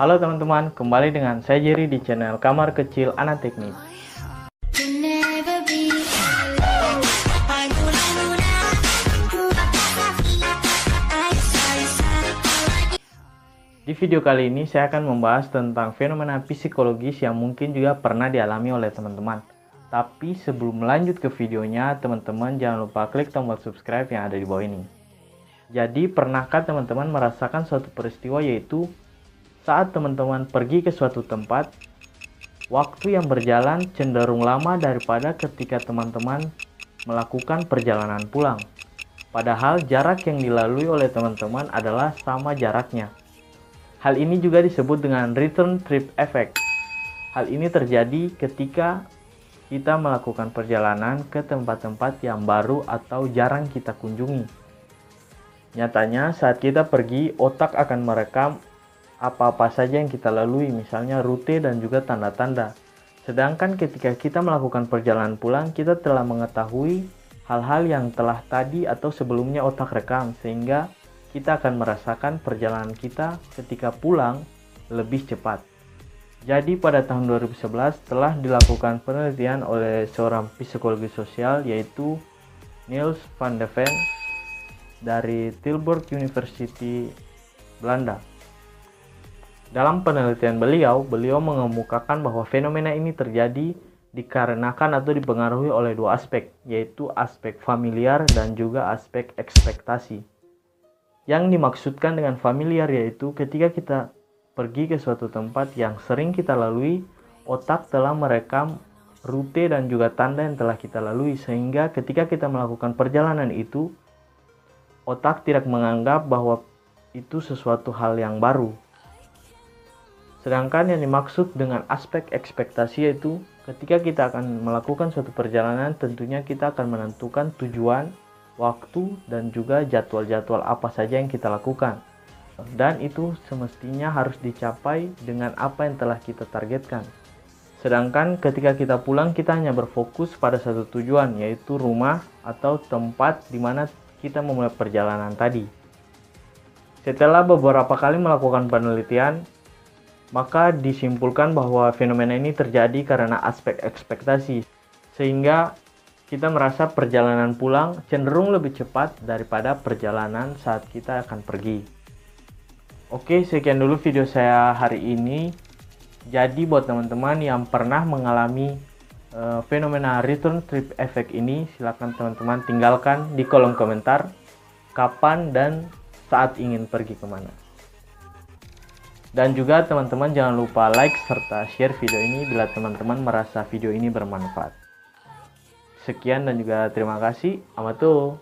Halo teman-teman, kembali dengan saya Jerry di channel Kamar Kecil Anak Teknik. Di video kali ini saya akan membahas tentang fenomena psikologis yang mungkin juga pernah dialami oleh teman-teman. Tapi sebelum melanjut ke videonya, teman-teman jangan lupa klik tombol subscribe yang ada di bawah ini. Jadi, pernahkah teman-teman merasakan suatu peristiwa yaitu saat teman-teman pergi ke suatu tempat, waktu yang berjalan cenderung lama daripada ketika teman-teman melakukan perjalanan pulang. Padahal jarak yang dilalui oleh teman-teman adalah sama jaraknya. Hal ini juga disebut dengan return trip effect. Hal ini terjadi ketika kita melakukan perjalanan ke tempat-tempat yang baru atau jarang kita kunjungi. Nyatanya, saat kita pergi, otak akan merekam apa-apa saja yang kita lalui, misalnya rute dan juga tanda-tanda. Sedangkan ketika kita melakukan perjalanan pulang, kita telah mengetahui hal-hal yang telah tadi atau sebelumnya otak rekam, sehingga kita akan merasakan perjalanan kita ketika pulang lebih cepat. Jadi pada tahun 2011 telah dilakukan penelitian oleh seorang psikologi sosial yaitu Niels van de Ven dari Tilburg University Belanda. Dalam penelitian beliau, beliau mengemukakan bahwa fenomena ini terjadi dikarenakan atau dipengaruhi oleh dua aspek, yaitu aspek familiar dan juga aspek ekspektasi. Yang dimaksudkan dengan familiar yaitu ketika kita pergi ke suatu tempat yang sering kita lalui, otak telah merekam rute dan juga tanda yang telah kita lalui sehingga ketika kita melakukan perjalanan itu otak tidak menganggap bahwa itu sesuatu hal yang baru. Sedangkan yang dimaksud dengan aspek ekspektasi yaitu ketika kita akan melakukan suatu perjalanan tentunya kita akan menentukan tujuan waktu, dan juga jadwal-jadwal apa saja yang kita lakukan. Dan itu semestinya harus dicapai dengan apa yang telah kita targetkan. Sedangkan ketika kita pulang kita hanya berfokus pada satu tujuan yaitu rumah atau tempat di mana kita memulai perjalanan tadi. Setelah beberapa kali melakukan penelitian, maka disimpulkan bahwa fenomena ini terjadi karena aspek ekspektasi, sehingga kita merasa perjalanan pulang cenderung lebih cepat daripada perjalanan saat kita akan pergi. Oke, sekian dulu video saya hari ini. Jadi buat teman-teman yang pernah mengalami uh, fenomena return trip effect ini, silahkan teman-teman tinggalkan di kolom komentar kapan dan saat ingin pergi ke mana. Dan juga teman-teman jangan lupa like serta share video ini bila teman-teman merasa video ini bermanfaat. Sekian dan juga terima kasih. Amato.